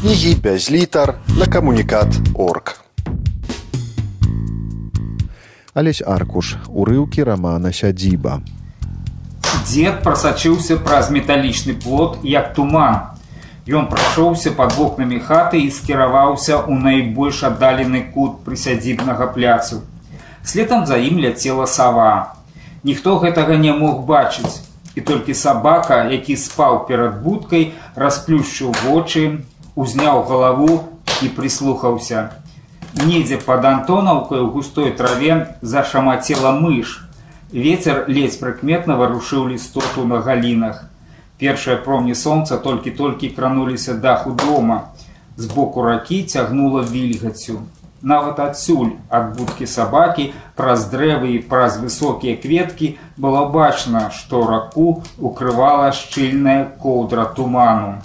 кнігі без літар на камунікат орг. Алесь аркуш урыўкі рамана сядзіба. Дзед прасачыўся праз металічны плот як туман. Ён прайшоўся пад вокнамі хаты і скіраваўся ў найбольш аддалены кут прысядзібнага пляцу. Следам за ім ляцела сава. Ніхто гэтага не мог бачыць. І толькі сабака, які спаў перад будкай, расплюшчыў вочы, узняў галаву і прыслухаўся. Недзе пад антонаўкай у густой траве зашамацела мыш. Вецер ледзь прыкметна варушыў лістоту на галінах. Першыя промні сонца толькі-толькі крануліся даху дома. З боку ракі цягнула вільгацю. Нават адсюль ад будкі сабакі праз дрэвы і праз высокія кветкі было бачна, што раку укрывала шчыльная коўдра туману.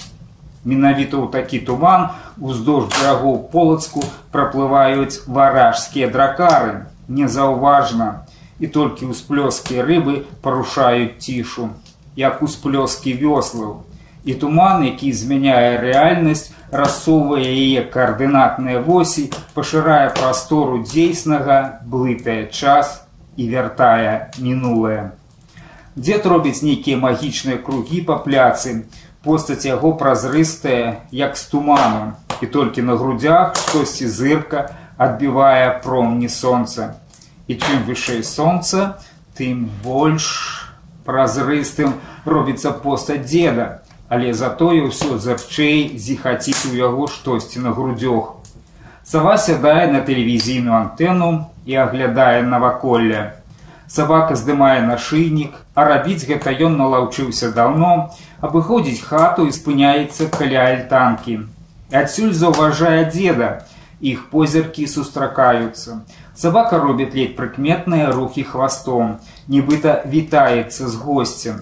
Менавіта ў такі туман уздоўж берагоў полацку праплываюць варажскія дракары, незаўважна, і толькі ўсплёскі рыбы парушаюць цішу, як усплёскі вёслаў. І туман, які змяняе рэальнасць, рассоўвае яе каардынатныя восі, пашырае прастору дзейснага, блытае час і вяртае мінулае. Дзед робіць нейкія магічныя кругі па пляцы, постаць яго празрыстая як з туману і толькі на грудях штосьці зырка адбівае промні сонца. І чым вышэй сонца тым больш празрыстым робіцца постаць деда але затое ўсё зарчэй зіхаціць у яго штосьці на грудзёх. Сава сядае на тэлевізійную антэну і аглядае наваколле. Сабака здымае нашыйнік, а рабіць гэта ён налаўчыўся даўно, абыходзіць хату і спыняецца каля альтанкі. Адсюль заўважае дзеда, іх позіркі сустракаюцца. Сабака робіць ледь прыкметныя рухі хвастом, нібыта вітаецца з госцем.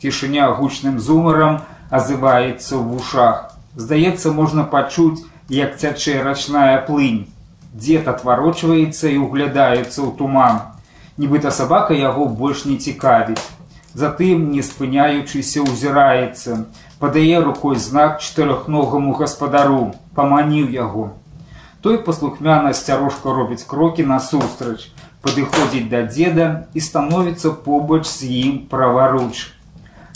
Цішыня гучным зумарам азываецца ў вушах. Здаецца, можна пачуць, як цячэ рачная плынь. Дзед адварочваецца і углядаецца ў туман нібыта сабака яго больш не цікавіць. Затым, не спыняючыся, узіраецца, падае рукой знак чатырохногаму гаспадару, паманіў яго. Той паслухмяна сцярожка робіць крокі насустрач, падыходзіць да дзеда і становіцца побач з ім праваруч.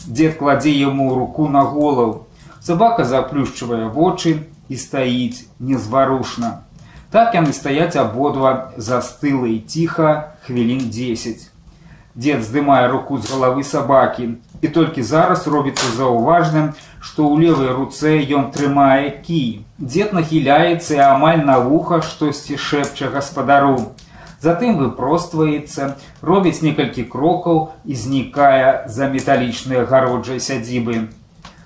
Дзед кладзе яму руку на голову. Сабака заплюшчвае вочы і стаіць незварушна. Так яны стаяць абодва застылы і ціха хвілін 10. Дед здымае руку з галавы сабакі і толькі зараз робіцца заўважным, што ў левай руцэ ён трымае кі. Дед нахіляецца і амаль на вуха штосьці шэпча гаспадару. Затым выпростваецца, робіць некалькі крокаў і знікае за металічныя гароджай сядзібы.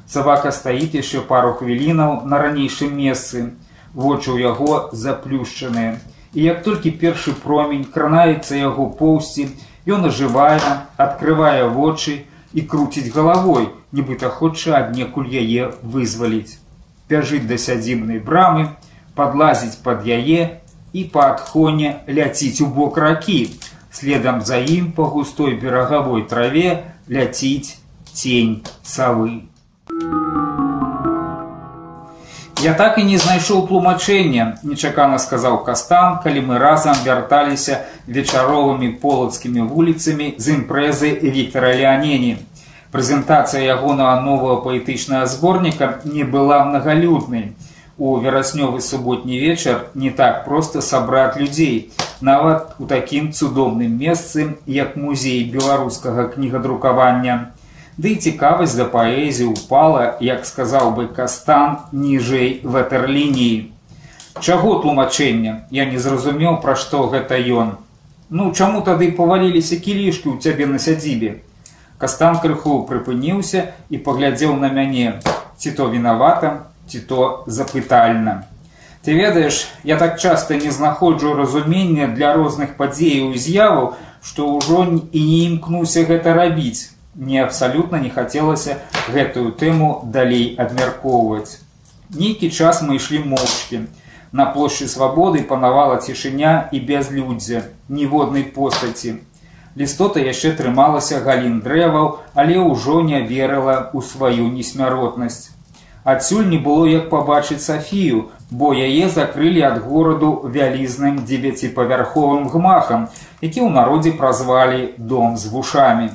Сабака стаіць яшчэ пару хвілінаў на ранейшым месцы вочы ў яго заплюшчаныя. І як толькі першы промень кранаецца яго поўсці, ён ажывае, адкрывае вочы і круціць галавой, нібыта хоча аднекуль яе вызваліць. Пяжыць да сядзібнай брамы, падлазіць пад яе і па адхоне ляціць у бок ракі. Следам за ім па густой берагавой траве ляціць цень савы. Я так і не знайшоў тлумачэння, нечакана сказаў кастан, калі мы разам вярталіся вечаровымі полацкімі вуліцамі з імпрэзы Віктора Леанені. Прэзентацыя ягонага новага паэтычнага зборніка не была мнагалюднай. У вераснёвы суботні вечар не так проста сабраць людзей, нават у такім цудоўным месцы, як музей беларускага кнігадрукавання. Ды і цікавасць да паэзіі ўпала, як сказаў бы кастан ніжэй ватерлініі. Чаго тлумачэння я не зразумеў, пра што гэта ён. Ну чаму тады паваліліся кілішкі ў цябе на сядзібе. Кастан крыху прыпыніўся і паглядзеў на мяне, ці то вінавата, ці то запытальна. Ты ведаеш, я так часта не знаходжу разумення для розных падзеяў і з'яваў, што ўжо і не імкнуся гэта рабіць мне абсалютна не хацелася гэтую тэму далей абмяркоўваць. Нейкі час мы ішлі моўчкі. На плошчы свабоды панавала цішыня і бязлюддзе, ніводнай постаці. Лістота яшчэ трымалася галін дрэваў, але ўжо не верыла ў сваю несмяротнасць. Адсюль не было як пабачыць Сафію, бо яе закрылі ад гораду вялізным дзевяціпавярховым гмахам, які ў народзе празвалі дом з вушамі.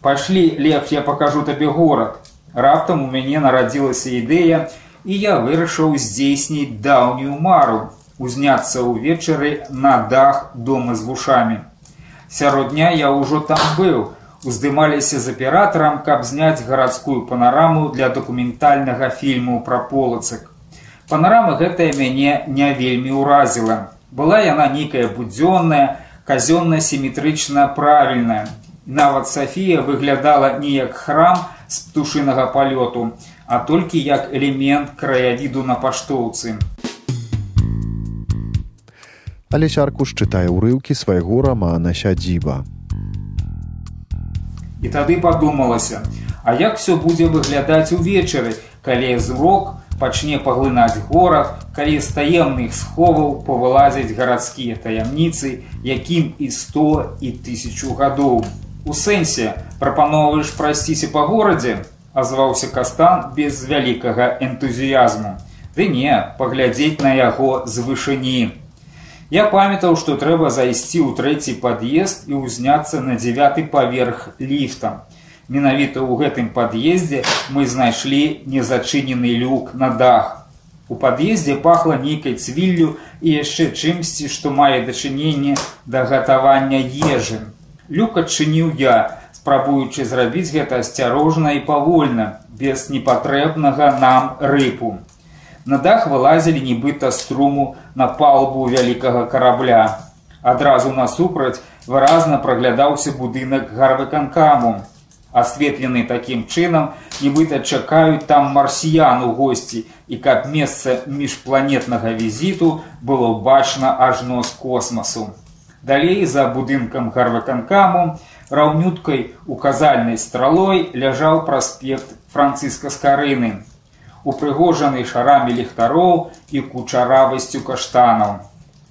Пашлі лепш я пакажу табе горад. Раптам у мяне нарадзілася ідэя, і я вырашыў здзейсніць даўнюю мару, узняцца ўвечары на дах дома з вушамі. Сярод дня я ўжо там быў, уздымаліся з аператарам, каб зняць гарадскую панараму для дакументальнага фільму пра полацак. Панарама гэтая мяне не вельмі ўразіла. Была яна нейкая будзённая, казённа-сіметрычна правільная. Нават Сафія выглядала не як храм з птушынага палёту, а толькі як элемент краявіду на паштоўцы. Алесь Аркуш чытае ўрыўкі свайго рамана сядзіба. І тады падумалася, а як все будзе выглядаць увечары, калі зрок пачне паглынаць горад, калі з таемных сховаў павылазяць гарадскія таямніцы, якім і сто і тысячу гадоў. У сэнсе прапаноўваеш прайсціся па горадзе, азваўся кастан без вялікага энтузіязму. Ды не, паглядзець на яго з вышыні. Я памятаў, што трэба зайсці ў трэці пад'езд і ўзняцца на дзявяты паверх ліфта. Менавіта ў гэтым пад'ездзе мы знайшлі незачынены люк на дах. У пад'ездзе пахла нейкай цвіллю і яшчэ чымсьці, што мае дачыненне да гатавання ежы. Люк адчыніў я, спрабуючы зрабіць гэта асцярожна і павольна, без непатрэбнага нам рыпу. На дах вылазілі нібыта струму на палубу вялікага карабля. Адразу насупраць выразна праглядаўся будынак гарвыканкаму. Асветлены такім чынам, нібыта чакаюць там марсіян у госці, і каб месца міжпланетнага візіту было бачна ажно з космасу. Далей за будынкам гарвыканкаму раўнюткай указальнай стралой ляжаў праспект францыска скарыны упрыгожаны шарамі ліхтароў і кучаравасцю каштанаў.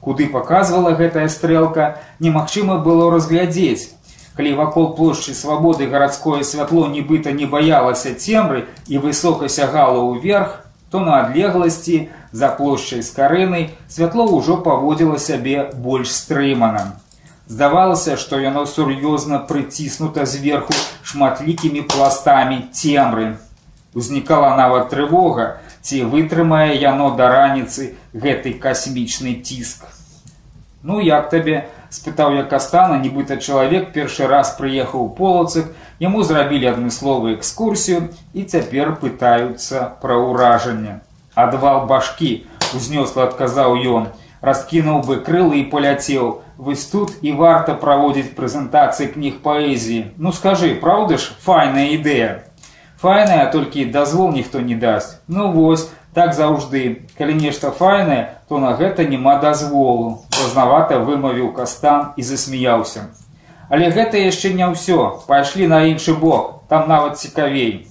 Куды паказвала гэтая стрэлка, немагчыма было разглядзець. Калі вакол плошчы свабоды гарадское святло нібыта не баялася цемры і высока сягала ўверх, то на адлегласці за плошчай з карынай святло ўжо паводзіла сябе больш стрымана. Здавалася, што яно сур'ёзна прыціснута зверху шматлікімі пластамі цемры. Узнікала нават трывога, ці вытрымае яно да раніцы гэты касмічны ціск. Ну як табе спытаў я кастана, нібыта чалавек першы раз прыехаў у полацых, яму зрабілі адмысловую экскурсію і цяпер пытаюцца пра ўражанне. Адвал башкі узнёсла адказаў ён, раскінуў бы крылы і паляцеў. Вось тут і варта праводзіць прэзентацыі кніг паэзіі. Ну скажы, праўда ж, файная ідэя. Файнае, толькі дазвол ніхто не дасць. Ну вось, так заўжды. Калі нешта файнае, то на гэта няма дазволу. Пазнавата вымавіў кастан і засмяяўся. Але гэта яшчэ не ўсё. Пайшлі на іншы бок, там нават цікавей.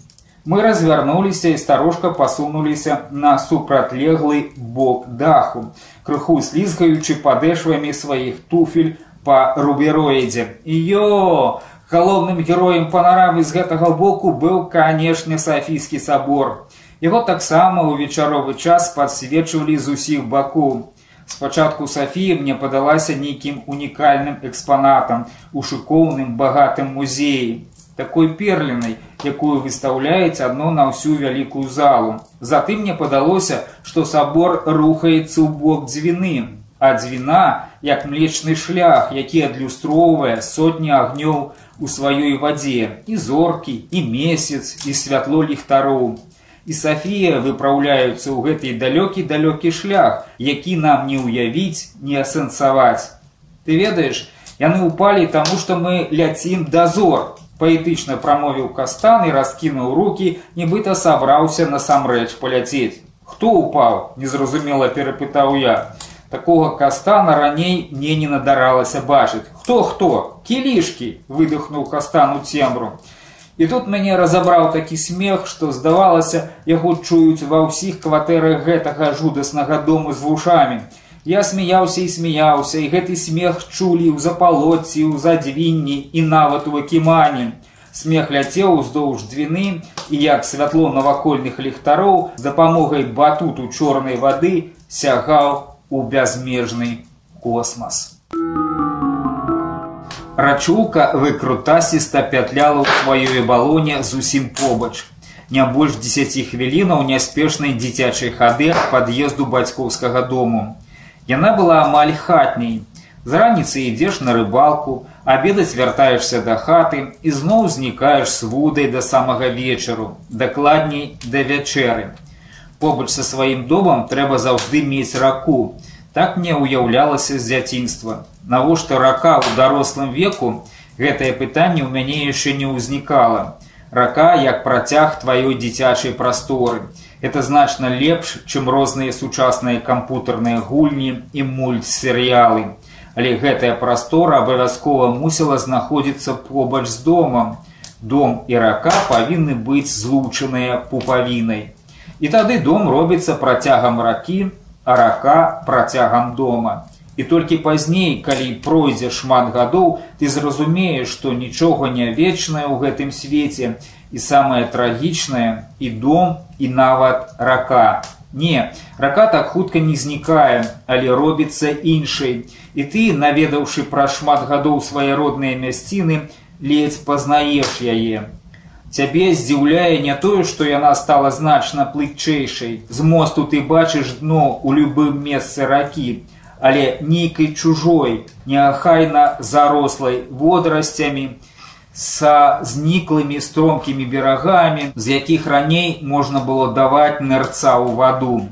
Мы развярнуліся і старожка пасунуліся на супратлеглы бок даху, крыху слізгаючы падэшвамі сваіх туфель па рубероідзе. Йо! Галоўным героем панарамы з гэтага боку быў, канешне, Сафійскі сабор. Яго таксама ў вечаровы час падсвечвалі з усіх бакоў. Спачатку Сафія мне падалася нейкім унікальным экспанатам у шыкоўным багатым музеі, такой перлінай, якую выстаўляець адно на ўсю вялікую залу. Затым мне падалося, што сабор рухаецца ў бок дзвіны, а дзвіна як млечны шлях, які адлюстроўвае сотні агнёў, у сваёй вадзе і зоркі і месяц і святло ліхтароў. І Сафія выпраўляюцца ў гэты далёкі далёкі шлях, які нам не ўявіць, не асэнсаваць. Ты ведаеш, яны ўпалі таму, што мы ляцім дазор. Паэтычна прамовіў кастан і раскінуў руки, нібыта сабраўся насамрэч паляцець. Хто упаў? незразумела перапытаў я. Такога кастана раней мне не надаралася бачыць. Хто хто? Кілішкі, выдыхнуў кастан у цемру. І тут мяне разабраў такі смех, што здавалася, яго чуюць ва ўсіх кватэрах гэтага жудаснага дому з вушамі. Я смяяўся і смяяўся, і гэты смех чулі ў запалоці, ў задвінні і нават у акімане. Смех ляцеў уздоўж двіны і як святло навакольных ліхтароў з дапамогай батуту чорнай вады сягаў у бязмежны космас. Рачулка выкрутасіста пятляла ў сваёй балоне зусім побач. Не больш 10 хвілінаў няспешнай дзіцячай хады ад пад'езду бацькоўскага дому. Яна была амаль хатняй. З раніцы ідзеш на рыбалку, абедаць вяртаешся да хаты і зноў знікаеш з вудай да самага вечару, дакладней да вячэры. Побач са сваім домам трэба заўжды мець раку. Так мне ўяўлялася з дзяцінства. Навошта рака ў дарослым веку, гэтае пытанне ў мяне яшчэ не ўзнікала рака як працяг тваёй дзіцячай прасторы. Это значна лепш, чым розныя сучасныя кампутарныя гульні і мультсерыялы. Але гэтая прастора абавязкова мусіла знаходзіцца побач з домам. Дом і рака павінны быць злучаныя пупавінай. І тады дом робіцца працягам ракі, а рака працягам дома. І толькі пазней, калі пройдзе шмат гадоў, ты зразумееш, што нічога не вечнае ў гэтым свеце і самае трагічнае і дом і нават рака. Не, рака так хутка не знікае, але робіцца іншай. І ты, наведаўшы пра шмат гадоў свае родныя мясціны, ледзь пазнаеш яе. Цябе здзіўляе не тое, што яна стала значна плытчэйшай. З мосту ты бачыш дно ў любым месцы ракі але нейкай чужой, неахайна зарослай водрасцямі, са зніклымі стромкімі берагамі, з якіх раней можна было даваць нырца ў ваду.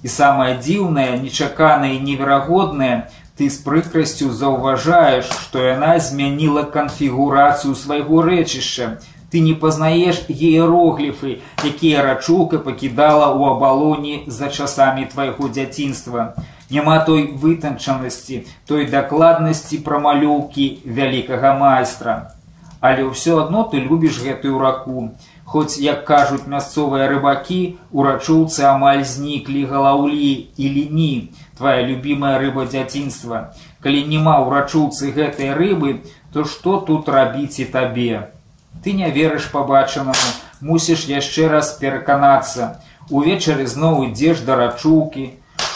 І самае дзіўнае, нечаканае і неверагоднае, ты з прыкрасцю заўважаеш, што яна змяніла канфігурацыю свайго рэчышча. Ты не пазнаеш геерогліфы, якія рачулка пакідала ў абалоні за часамі твайго дзяцінства няма той вытанчанасці, той дакладнасці прамалёўкі вялікага майстра. Але ўсё адно ты любіш гэтую раку. Хоць, як кажуць мясцовыя рыбакі, у рачулцы амаль зніклі галаўлі і ліні, твая любімая рыба дзяцінства. Калі няма ў рачулцы гэтай рыбы, то што тут рабіць і табе? Ты не верыш пабачанаму, мусіш яшчэ раз пераканацца. Увечары зноў ідзеш да рачулкі,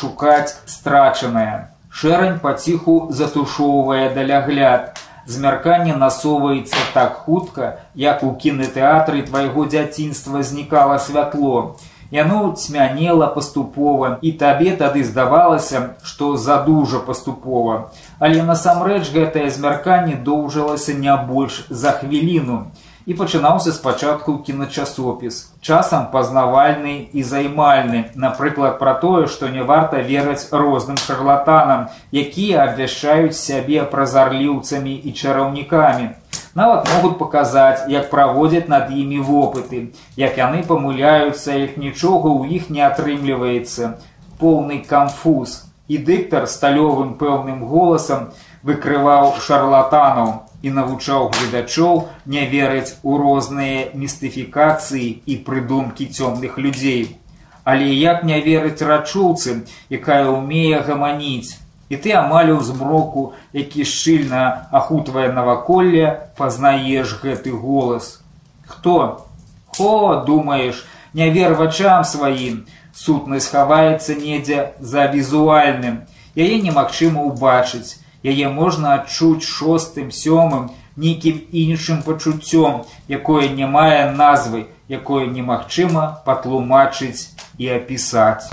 шукаць страчанае. Шэрань паціху затушоўвае далягляд. Змярканне насоўваецца так хутка, як у кінотэатры твайго дзяцінства знікала святло. Яно цьмянела паступова, і табе тады здавалася, што задужа паступова. Але насамрэч гэтае змярканне доўжылася не больш за хвіліну і пачынаўся спачатку кіначасопіс. Часам пазнавальны і займальны, напрыклад, пра тое, што не варта верыць розным шарлатанам, якія абвяшчаюць сябе празарліўцамі і чараўнікамі. Нават могуць паказаць, як праводзяць над імі вопыты, як яны памыляюцца, як нічога ў іх не атрымліваецца. Поўны камфуз. І дыктар сталёвым пэўным голасам выкрываў шарлатанаў і навучаў гледачоў не верыць у розныя містыфікацыі і прыдумкі цёмных людзей. Але як не верыць рачулцы, якая ўмее гаманіць, і ты амаль у змроку, які шчыльна ахутвае наваколле, пазнаеш гэты голас. Хто? Хо, думаеш, не вер вачам сваім, сутнасць хаваецца недзе за візуальным, яе немагчыма ўбачыць яе можна адчуць шостым сёмым нейкім іншым пачуццём, якое не мае назвы, якое немагчыма патлумачыць і апісаць.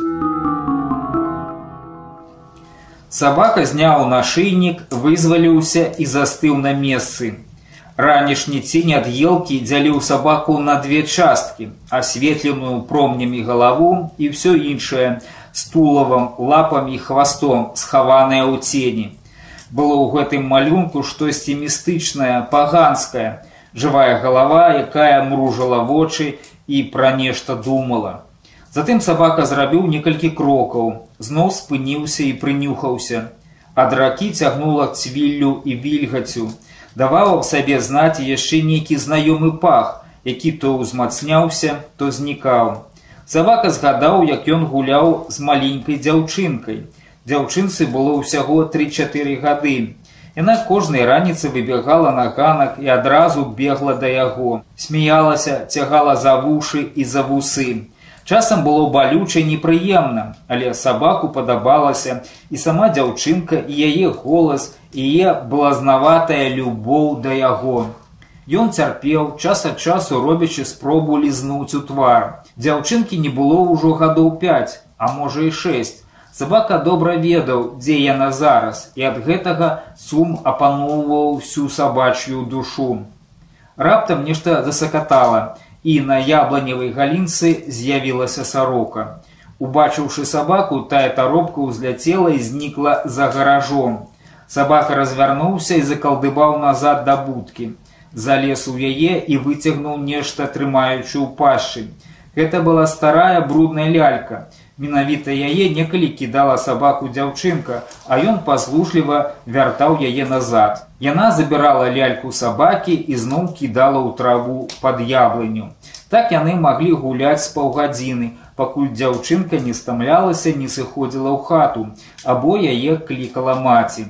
Сабака зняў нашыйнік, вызваліўся і застыў на месцы. Ранішні цень ад елкі дзяліў сабаку на две часткі, асветленую промнямі галаву і ўсё іншае, з тулавам, лапамі і хвастом, схаванае ў цені было ў гэтым малюнку штосьці містычнае паганская жывая галава якая мружала вочы і пра нешта думала. Затым сабака зрабіў некалькі крокаў зноў спыніўся і прынюхаўся. Ад ракі цягнула цвіллю і вільгацю. Даваў аб сабе знаць яшчэ нейкі знаёмы пах які то ўзмацняўся то знікаў. Сабака згадаў як ён гуляў з маленькай дзяўчынкай дзяўчынцы было ўсяго три-чатыры гады Яна кожнай раніцы выбегала на ганак і адразу бегла да яго, смяялася, цягала за вушы і за вусы. Часам было балюча непрыемна, але сабаку падабалася і сама дзяўчынка і яе голас і яе блазнаватая любоў да яго. Ён цярпеў час ад часу робячы спробу лізнуць у твар. Дзяўчынкі не было ўжо гадоў 5, а можа і 6. Сабака добра ведаў, дзе яна зараз, і ад гэтага сум апаноўваў всю сабачую душу. Раптам нешта засакатала, і на ябланевай галінцы з'явілася сарока. Убачыўшы сабаку, тая таропка ўзляцела і знікла за гаражом. Сабака развярнуўся і закалдыбаў назад да будкі. Залез у яе і выцягнуў нешта трымаючы ў пашчы. Гэта была старая брудная лялька. Менавіта яе некалі кідала сабаку дзяўчынка, а ён паслужліва вяртаў яе назад. Яна забірала ляльку сабакі і зноў кідала ў траву пад яблыню. Так яны маглі гуляць з паўгадзіны, пакуль дзяўчынка не стамлялася, не сыходзіла ў хату, або яе клікала маці.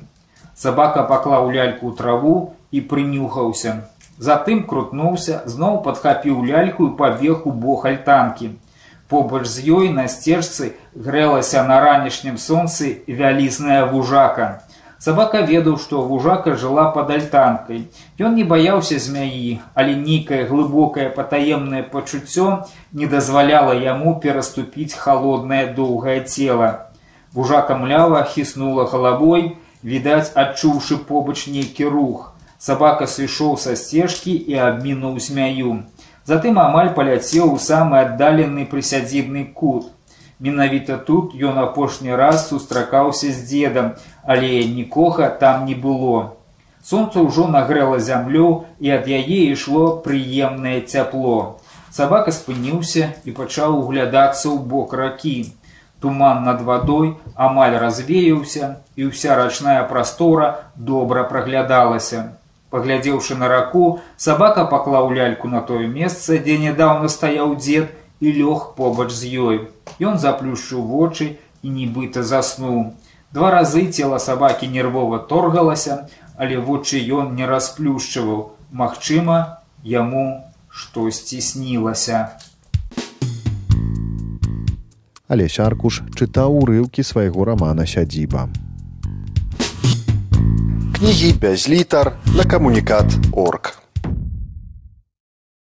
Сабака паклаў ляльку ў траву і прынюхаўся. Затым крутнуўся, зноў падхапіў ляльку і пабег у бок альтанкі. Побач з ёй на сцежцы грэлася на ранішнім сонцы вялізная вужака. Сабака ведаў, што вужака жыла пад альтанкай. Ён не баяўся змяі, але нейкае глыбокае патаемнае пачуццё не дазваляла яму пераступіць халоднае доўгае цела. Вужака млява хіснула галавой, відаць, адчуўшы побач нейкі рух. Сабака сышоў са сцежкі і абмінуў змяю. Затым амаль паляцеў у самы аддалены прысядзібны кут. Менавіта тут ён апошні раз сустракаўся з дзедам, але нікога там не было. Сонца ўжо нагрэла зямлю і ад яе ішло прыемнае цяпло. Сабака спыніўся і пачаў углядацца ў бок ракі. Туман над вадой амаль развеяўся, і ўся рачная прастора добра праглядалася. Паглядзеўшы на раку, сабака паклаў ляльку на тое месца, дзе нядаўна стаяў дзед і лёг побач з ёй. Ён заплюшчыў вочы і нібыта заснуў. Два разы цела сабакі нервова торгалася, але вочы ён не расплюшчываў. Магчыма, яму штосьці снілася. Алесь Аркуш чытаў урыўкі свайго рамана сядзіба. Кнігі без літар на камунікат орг.